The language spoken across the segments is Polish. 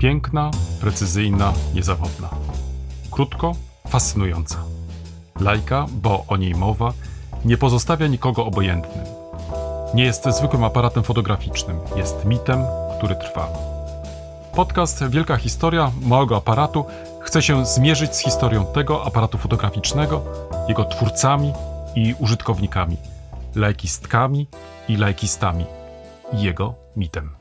Piękna, precyzyjna, niezawodna. Krótko, fascynująca. Lajka, bo o niej mowa, nie pozostawia nikogo obojętnym. Nie jest zwykłym aparatem fotograficznym, jest mitem, który trwa. Podcast Wielka Historia Małego Aparatu chce się zmierzyć z historią tego aparatu fotograficznego, jego twórcami i użytkownikami, lajkistkami i lajkistami i jego mitem.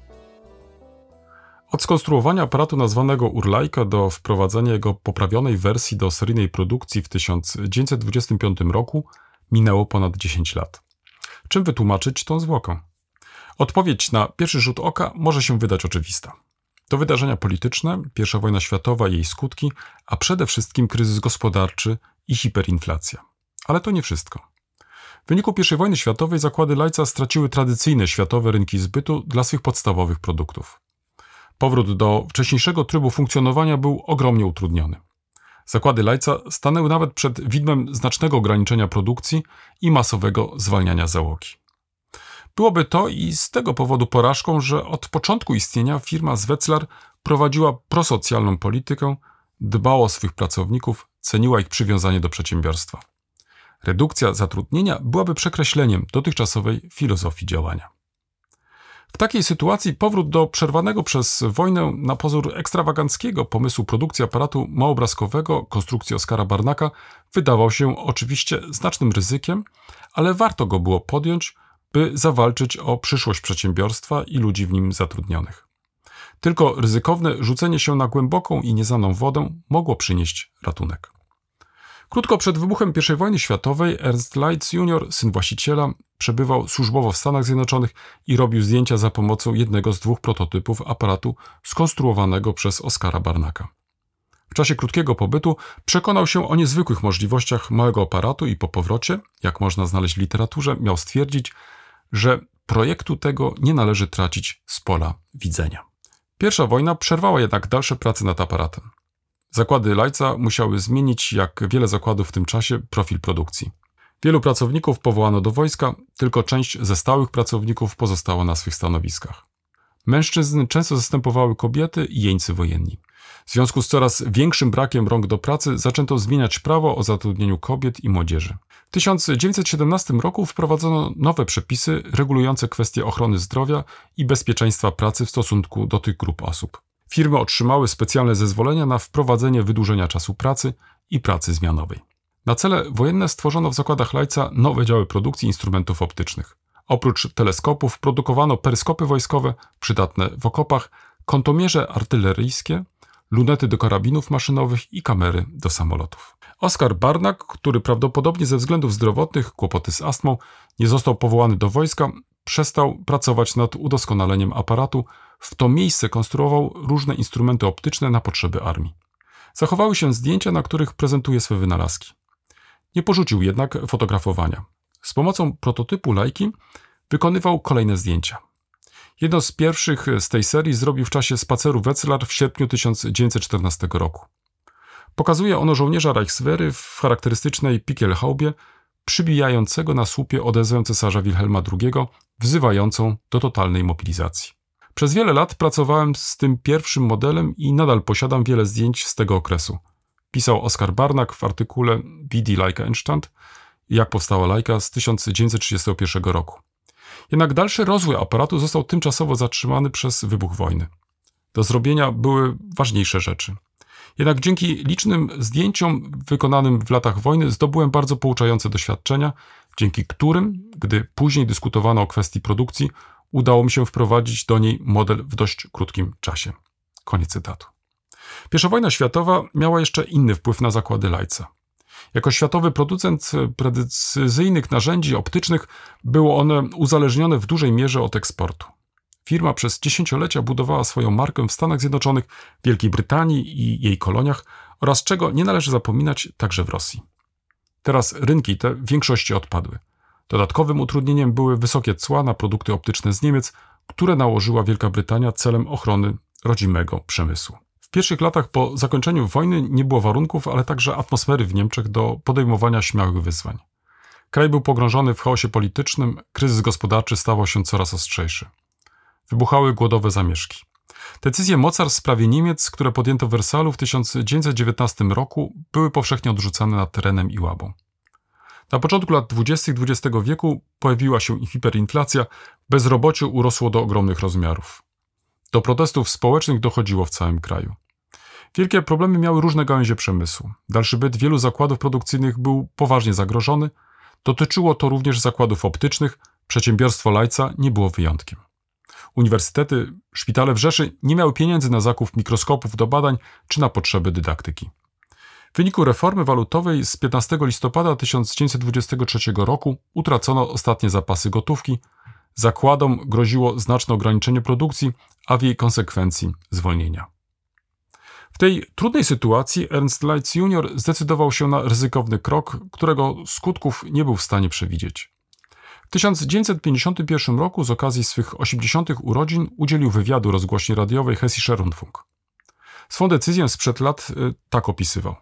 Od skonstruowania aparatu nazwanego Urlajka do wprowadzenia jego poprawionej wersji do seryjnej produkcji w 1925 roku minęło ponad 10 lat. Czym wytłumaczyć tą zwłokę? Odpowiedź na pierwszy rzut oka może się wydać oczywista. To wydarzenia polityczne, I wojna światowa i jej skutki, a przede wszystkim kryzys gospodarczy i hiperinflacja. Ale to nie wszystko. W wyniku I wojny światowej zakłady Lajca straciły tradycyjne światowe rynki zbytu dla swych podstawowych produktów. Powrót do wcześniejszego trybu funkcjonowania był ogromnie utrudniony. Zakłady Lajca stanęły nawet przed widmem znacznego ograniczenia produkcji i masowego zwalniania załogi. Byłoby to i z tego powodu porażką, że od początku istnienia firma Zweclar prowadziła prosocjalną politykę, dbała o swych pracowników, ceniła ich przywiązanie do przedsiębiorstwa. Redukcja zatrudnienia byłaby przekreśleniem dotychczasowej filozofii działania. W takiej sytuacji powrót do przerwanego przez wojnę na pozór ekstrawaganckiego pomysłu produkcji aparatu małobrazkowego konstrukcji Oskara Barnaka wydawał się oczywiście znacznym ryzykiem, ale warto go było podjąć, by zawalczyć o przyszłość przedsiębiorstwa i ludzi w nim zatrudnionych. Tylko ryzykowne rzucenie się na głęboką i nieznaną wodę mogło przynieść ratunek. Krótko przed wybuchem I wojny światowej Ernst Leitz Jr., syn właściciela, przebywał służbowo w Stanach Zjednoczonych i robił zdjęcia za pomocą jednego z dwóch prototypów aparatu skonstruowanego przez Oskara Barnaka. W czasie krótkiego pobytu przekonał się o niezwykłych możliwościach małego aparatu i po powrocie, jak można znaleźć w literaturze, miał stwierdzić, że projektu tego nie należy tracić z pola widzenia. Pierwsza wojna przerwała jednak dalsze prace nad aparatem. Zakłady Lajca musiały zmienić, jak wiele zakładów w tym czasie, profil produkcji. Wielu pracowników powołano do wojska, tylko część ze stałych pracowników pozostała na swych stanowiskach. Mężczyzn często zastępowały kobiety i jeńcy wojenni. W związku z coraz większym brakiem rąk do pracy zaczęto zmieniać prawo o zatrudnieniu kobiet i młodzieży. W 1917 roku wprowadzono nowe przepisy regulujące kwestie ochrony zdrowia i bezpieczeństwa pracy w stosunku do tych grup osób. Firmy otrzymały specjalne zezwolenia na wprowadzenie wydłużenia czasu pracy i pracy zmianowej. Na cele wojenne stworzono w zakładach Lajca nowe działy produkcji instrumentów optycznych. Oprócz teleskopów produkowano peryskopy wojskowe przydatne w okopach, kontomierze artyleryjskie, lunety do karabinów maszynowych i kamery do samolotów. Oskar Barnak, który prawdopodobnie ze względów zdrowotnych, kłopoty z astmą, nie został powołany do wojska, przestał pracować nad udoskonaleniem aparatu, w to miejsce konstruował różne instrumenty optyczne na potrzeby armii. Zachowały się zdjęcia, na których prezentuje swe wynalazki. Nie porzucił jednak fotografowania. Z pomocą prototypu lajki wykonywał kolejne zdjęcia. Jedno z pierwszych z tej serii zrobił w czasie spaceru Wetzlar w sierpniu 1914 roku. Pokazuje ono żołnierza Reichswehry w charakterystycznej pikielhaubie, przybijającego na słupie odezwę cesarza Wilhelma II, wzywającą do totalnej mobilizacji. Przez wiele lat pracowałem z tym pierwszym modelem i nadal posiadam wiele zdjęć z tego okresu. Pisał Oskar Barnak w artykule Widi Leica Entstand, jak powstała Leica z 1931 roku. Jednak dalszy rozwój aparatu został tymczasowo zatrzymany przez wybuch wojny. Do zrobienia były ważniejsze rzeczy. Jednak dzięki licznym zdjęciom wykonanym w latach wojny zdobyłem bardzo pouczające doświadczenia, dzięki którym, gdy później dyskutowano o kwestii produkcji, udało mi się wprowadzić do niej model w dość krótkim czasie. Koniec cytatu. Pierwsza wojna światowa miała jeszcze inny wpływ na zakłady Lajca. Jako światowy producent precyzyjnych narzędzi optycznych było one uzależnione w dużej mierze od eksportu. Firma przez dziesięciolecia budowała swoją markę w Stanach Zjednoczonych, Wielkiej Brytanii i jej koloniach oraz czego nie należy zapominać także w Rosji. Teraz rynki te w większości odpadły. Dodatkowym utrudnieniem były wysokie cła na produkty optyczne z Niemiec, które nałożyła Wielka Brytania celem ochrony rodzimego przemysłu. W pierwszych latach po zakończeniu wojny nie było warunków, ale także atmosfery w Niemczech do podejmowania śmiałych wyzwań. Kraj był pogrążony w chaosie politycznym, kryzys gospodarczy stawał się coraz ostrzejszy. Wybuchały głodowe zamieszki. Decyzje Mozart w sprawie Niemiec, które podjęto w Wersalu w 1919 roku, były powszechnie odrzucane nad terenem i łabą. Na początku lat 20. XX wieku pojawiła się hiperinflacja, bezrobocie urosło do ogromnych rozmiarów. Do protestów społecznych dochodziło w całym kraju. Wielkie problemy miały różne gałęzie przemysłu. Dalszy byt wielu zakładów produkcyjnych był poważnie zagrożony. Dotyczyło to również zakładów optycznych, przedsiębiorstwo Lajca nie było wyjątkiem. Uniwersytety, szpitale w Rzeszy nie miały pieniędzy na zakup mikroskopów do badań czy na potrzeby dydaktyki. W wyniku reformy walutowej z 15 listopada 1923 roku utracono ostatnie zapasy gotówki, zakładom groziło znaczne ograniczenie produkcji, a w jej konsekwencji zwolnienia. W tej trudnej sytuacji Ernst Leitz Jr. zdecydował się na ryzykowny krok, którego skutków nie był w stanie przewidzieć. W 1951 roku z okazji swych 80. urodzin udzielił wywiadu rozgłośni radiowej Hessischer Rundfunk. Swą decyzję sprzed lat y, tak opisywał.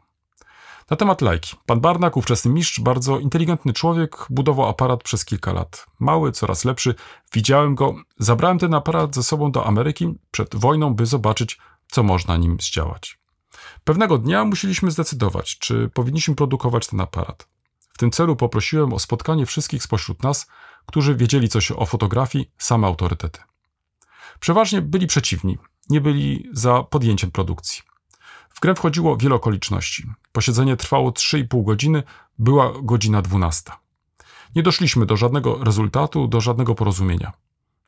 Na temat lajki. Pan Barnak, ówczesny mistrz, bardzo inteligentny człowiek, budował aparat przez kilka lat. Mały, coraz lepszy. Widziałem go. Zabrałem ten aparat ze sobą do Ameryki przed wojną, by zobaczyć, co można nim zdziałać. Pewnego dnia musieliśmy zdecydować, czy powinniśmy produkować ten aparat. W tym celu poprosiłem o spotkanie wszystkich spośród nas, którzy wiedzieli coś o fotografii, same autorytety. Przeważnie byli przeciwni, nie byli za podjęciem produkcji. W grę wchodziło wiele okoliczności. Posiedzenie trwało 3,5 godziny, była godzina 12. Nie doszliśmy do żadnego rezultatu, do żadnego porozumienia.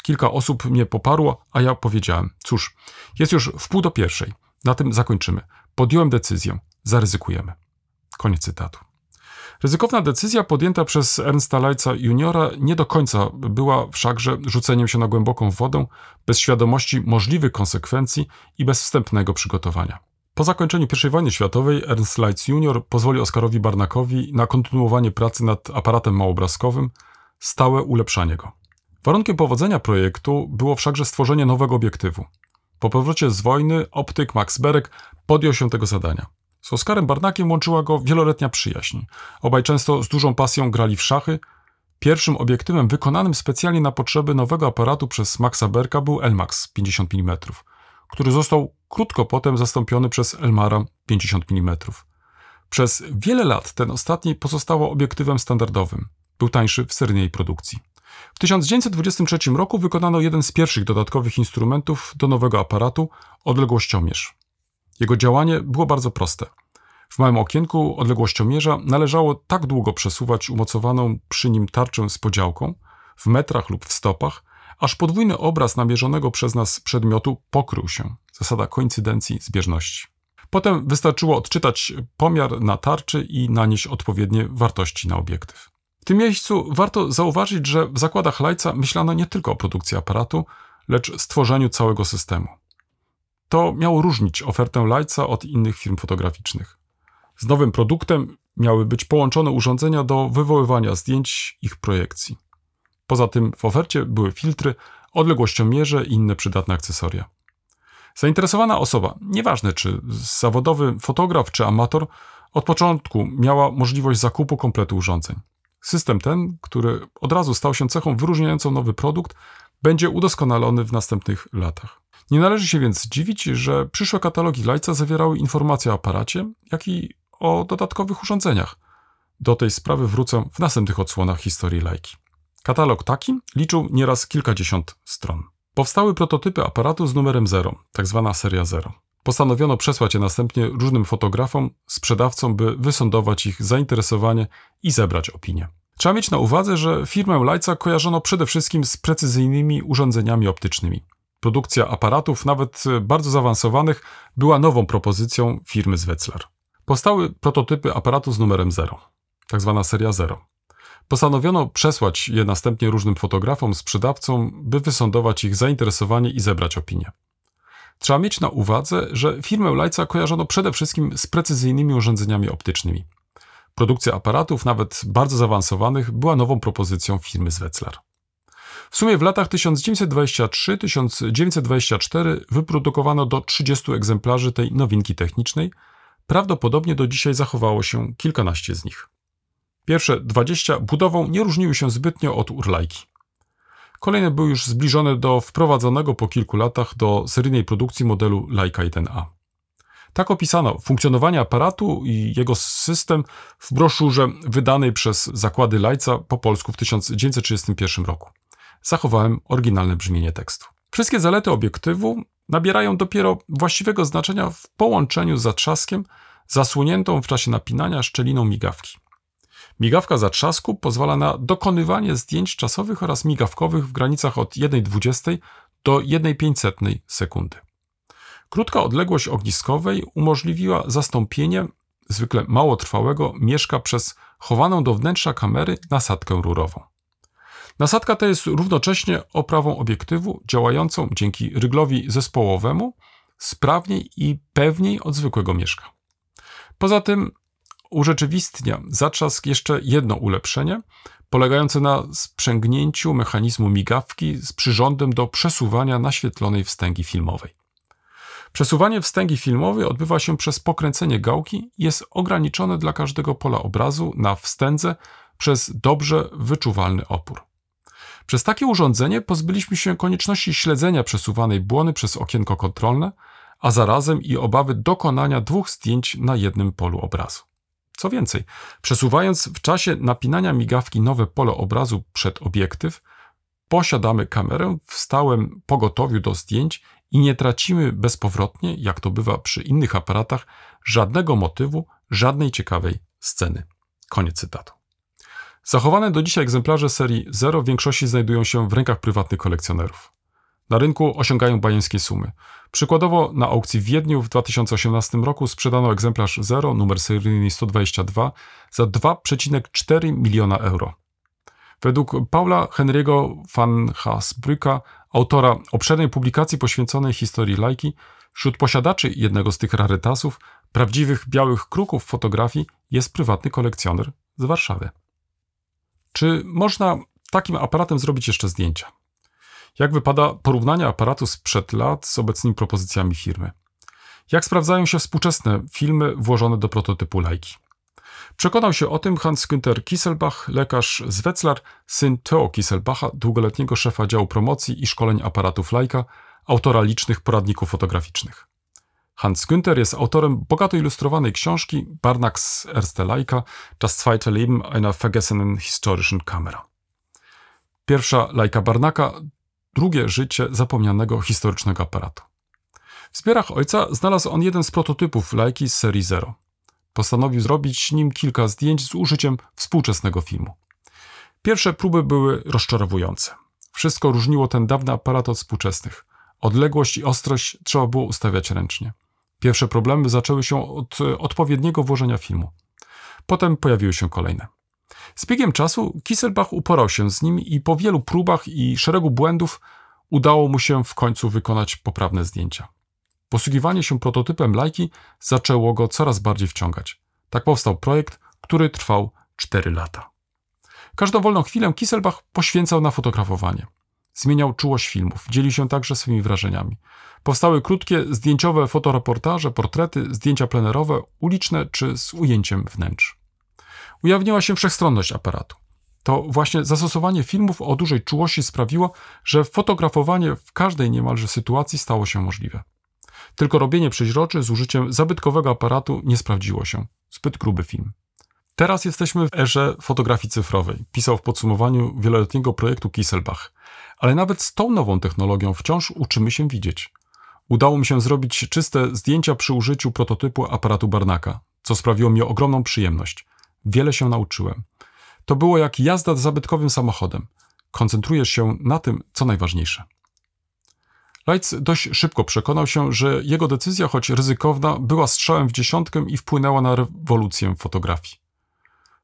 Kilka osób mnie poparło, a ja powiedziałem: Cóż, jest już w pół do pierwszej, na tym zakończymy. Podjąłem decyzję, zaryzykujemy. Koniec cytatu. Ryzykowna decyzja podjęta przez Ernsta Leitza juniora nie do końca była wszakże rzuceniem się na głęboką wodę, bez świadomości możliwych konsekwencji i bez wstępnego przygotowania. Po zakończeniu I wojny światowej Ernst Leitz junior pozwolił Oskarowi Barnakowi na kontynuowanie pracy nad aparatem małobrazkowym, stałe ulepszanie go. Warunkiem powodzenia projektu było wszakże stworzenie nowego obiektywu. Po powrocie z wojny optyk Max Berek podjął się tego zadania. Z Oskarem Barnakiem łączyła go wieloletnia przyjaźń. Obaj często z dużą pasją grali w szachy. Pierwszym obiektywem wykonanym specjalnie na potrzeby nowego aparatu przez Maxa Berka był Elmax 50 mm, który został krótko potem zastąpiony przez Elmara 50 mm. Przez wiele lat ten ostatni pozostawał obiektywem standardowym. Był tańszy w seryjnej produkcji. W 1923 roku wykonano jeden z pierwszych dodatkowych instrumentów do nowego aparatu odległościomierz. Jego działanie było bardzo proste. W małym okienku odległościomierza należało tak długo przesuwać umocowaną przy nim tarczę z podziałką, w metrach lub w stopach, aż podwójny obraz namierzonego przez nas przedmiotu pokrył się. Zasada koincydencji zbieżności. Potem wystarczyło odczytać pomiar na tarczy i nanieść odpowiednie wartości na obiektyw. W tym miejscu warto zauważyć, że w zakładach Lajca myślano nie tylko o produkcji aparatu, lecz stworzeniu całego systemu. To miało różnić ofertę Lajca od innych firm fotograficznych. Z nowym produktem miały być połączone urządzenia do wywoływania zdjęć ich projekcji. Poza tym w ofercie były filtry, odległościomierze i inne przydatne akcesoria. Zainteresowana osoba, nieważne czy zawodowy fotograf czy amator, od początku miała możliwość zakupu kompletu urządzeń. System ten, który od razu stał się cechą wyróżniającą nowy produkt, będzie udoskonalony w następnych latach. Nie należy się więc dziwić, że przyszłe katalogi Lajca zawierały informacje o aparacie, jak i o dodatkowych urządzeniach. Do tej sprawy wrócę w następnych odsłonach historii Lajki. Katalog taki liczył nieraz kilkadziesiąt stron. Powstały prototypy aparatu z numerem 0, tzw. Tak seria 0. Postanowiono przesłać je następnie różnym fotografom, sprzedawcom, by wysądować ich zainteresowanie i zebrać opinię. Trzeba mieć na uwadze, że firmę Lajca kojarzono przede wszystkim z precyzyjnymi urządzeniami optycznymi. Produkcja aparatów, nawet bardzo zaawansowanych, była nową propozycją firmy z Wetzlar. Powstały prototypy aparatu z numerem 0, tzw. Tak seria 0. Postanowiono przesłać je następnie różnym fotografom, sprzedawcom, by wysądować ich zainteresowanie i zebrać opinię. Trzeba mieć na uwadze, że firmę Lajca kojarzono przede wszystkim z precyzyjnymi urządzeniami optycznymi. Produkcja aparatów, nawet bardzo zaawansowanych, była nową propozycją firmy z Wetzlar. W sumie w latach 1923-1924 wyprodukowano do 30 egzemplarzy tej nowinki technicznej. Prawdopodobnie do dzisiaj zachowało się kilkanaście z nich. Pierwsze 20 budową nie różniły się zbytnio od urlajki. Kolejne były już zbliżone do wprowadzonego po kilku latach do seryjnej produkcji modelu Leica 1A. Tak opisano funkcjonowanie aparatu i jego system w broszurze wydanej przez zakłady Lajca po polsku w 1931 roku. Zachowałem oryginalne brzmienie tekstu. Wszystkie zalety obiektywu nabierają dopiero właściwego znaczenia w połączeniu z zatrzaskiem zasłoniętą w czasie napinania szczeliną migawki. Migawka zatrzasku pozwala na dokonywanie zdjęć czasowych oraz migawkowych w granicach od 1,20 do 1,500 sekundy. Krótka odległość ogniskowej umożliwiła zastąpienie zwykle małotrwałego mieszka przez chowaną do wnętrza kamery nasadkę rurową. Nasadka ta jest równocześnie oprawą obiektywu działającą dzięki ryglowi zespołowemu sprawniej i pewniej od zwykłego mieszka. Poza tym urzeczywistnia zatrzask jeszcze jedno ulepszenie, polegające na sprzęgnięciu mechanizmu migawki z przyrządem do przesuwania naświetlonej wstęgi filmowej. Przesuwanie wstęgi filmowej odbywa się przez pokręcenie gałki i jest ograniczone dla każdego pola obrazu na wstędze przez dobrze wyczuwalny opór. Przez takie urządzenie pozbyliśmy się konieczności śledzenia przesuwanej błony przez okienko kontrolne, a zarazem i obawy dokonania dwóch zdjęć na jednym polu obrazu. Co więcej, przesuwając w czasie napinania migawki nowe pole obrazu przed obiektyw, posiadamy kamerę w stałym pogotowiu do zdjęć i nie tracimy bezpowrotnie, jak to bywa przy innych aparatach, żadnego motywu, żadnej ciekawej sceny. Koniec cytatu. Zachowane do dzisiaj egzemplarze serii 0 w większości znajdują się w rękach prywatnych kolekcjonerów. Na rynku osiągają bajeńskie sumy. Przykładowo na aukcji w Wiedniu w 2018 roku sprzedano egzemplarz 0, numer seryjny 122, za 2,4 miliona euro. Według Paula Henry'ego van Haasbrücka, autora obszernej publikacji poświęconej historii lajki, wśród posiadaczy jednego z tych rarytasów, prawdziwych białych kruków fotografii, jest prywatny kolekcjoner z Warszawy. Czy można takim aparatem zrobić jeszcze zdjęcia? Jak wypada porównanie aparatu sprzed lat z obecnymi propozycjami firmy? Jak sprawdzają się współczesne filmy włożone do prototypu lajki? Przekonał się o tym Hans-Günther Kisselbach, lekarz z Wetzlar, syn Theo Kisselbacha, długoletniego szefa działu promocji i szkoleń aparatów Leica, autora licznych poradników fotograficznych. Hans Günther jest autorem bogato ilustrowanej książki Barnacks Erste Leica, Das zweite Leben einer vergessenen historischen Kamera. Pierwsza Leica Barnaka, drugie życie zapomnianego historycznego aparatu. W zbiorach ojca znalazł on jeden z prototypów Leica z serii Zero. Postanowił zrobić nim kilka zdjęć z użyciem współczesnego filmu. Pierwsze próby były rozczarowujące. Wszystko różniło ten dawny aparat od współczesnych. Odległość i ostrość trzeba było ustawiać ręcznie. Pierwsze problemy zaczęły się od odpowiedniego włożenia filmu. Potem pojawiły się kolejne. Z biegiem czasu Kisselbach uporał się z nim i po wielu próbach i szeregu błędów udało mu się w końcu wykonać poprawne zdjęcia. Posługiwanie się prototypem lajki zaczęło go coraz bardziej wciągać. Tak powstał projekt, który trwał 4 lata. Każdą wolną chwilę Kisselbach poświęcał na fotografowanie. Zmieniał czułość filmów, dzielił się także swoimi wrażeniami. Powstały krótkie, zdjęciowe fotoreportaże, portrety, zdjęcia plenerowe, uliczne czy z ujęciem wnętrz. Ujawniła się wszechstronność aparatu. To właśnie zastosowanie filmów o dużej czułości sprawiło, że fotografowanie w każdej niemalże sytuacji stało się możliwe. Tylko robienie przeźroczy z użyciem zabytkowego aparatu nie sprawdziło się. Zbyt gruby film. Teraz jesteśmy w erze fotografii cyfrowej, pisał w podsumowaniu wieloletniego projektu Kisselbach. Ale nawet z tą nową technologią wciąż uczymy się widzieć. Udało mi się zrobić czyste zdjęcia przy użyciu prototypu aparatu Barnaka, co sprawiło mi ogromną przyjemność. Wiele się nauczyłem. To było jak jazda zabytkowym samochodem. Koncentrujesz się na tym, co najważniejsze. Leitz dość szybko przekonał się, że jego decyzja, choć ryzykowna, była strzałem w dziesiątkę i wpłynęła na rewolucję fotografii.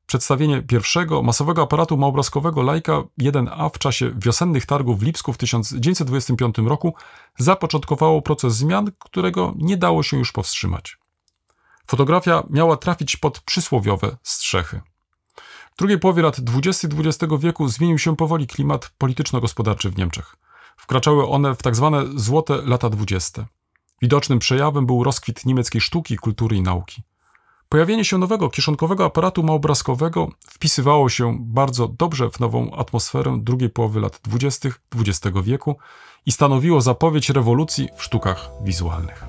Przedstawienie pierwszego masowego aparatu małoobrazkowego Leica 1A w czasie wiosennych targów w Lipsku w 1925 roku zapoczątkowało proces zmian, którego nie dało się już powstrzymać. Fotografia miała trafić pod przysłowiowe strzechy. W drugiej połowie lat 20. XX wieku zmienił się powoli klimat polityczno-gospodarczy w Niemczech. Wkraczały one w. Tak złote lata 20. Widocznym przejawem był rozkwit niemieckiej sztuki, kultury i nauki. Pojawienie się nowego kieszonkowego aparatu małoobrazkowego wpisywało się bardzo dobrze w nową atmosferę drugiej połowy lat 20. XX wieku i stanowiło zapowiedź rewolucji w sztukach wizualnych.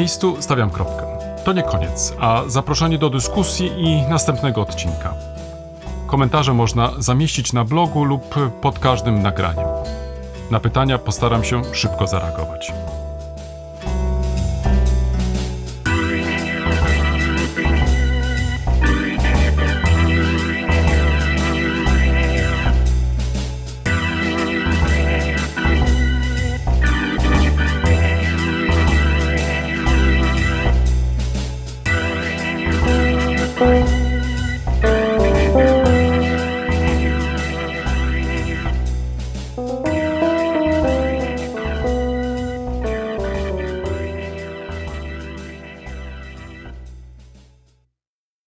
Miejscu stawiam kropkę. To nie koniec, a zaproszenie do dyskusji i następnego odcinka. Komentarze można zamieścić na blogu lub pod każdym nagraniem. Na pytania postaram się szybko zareagować.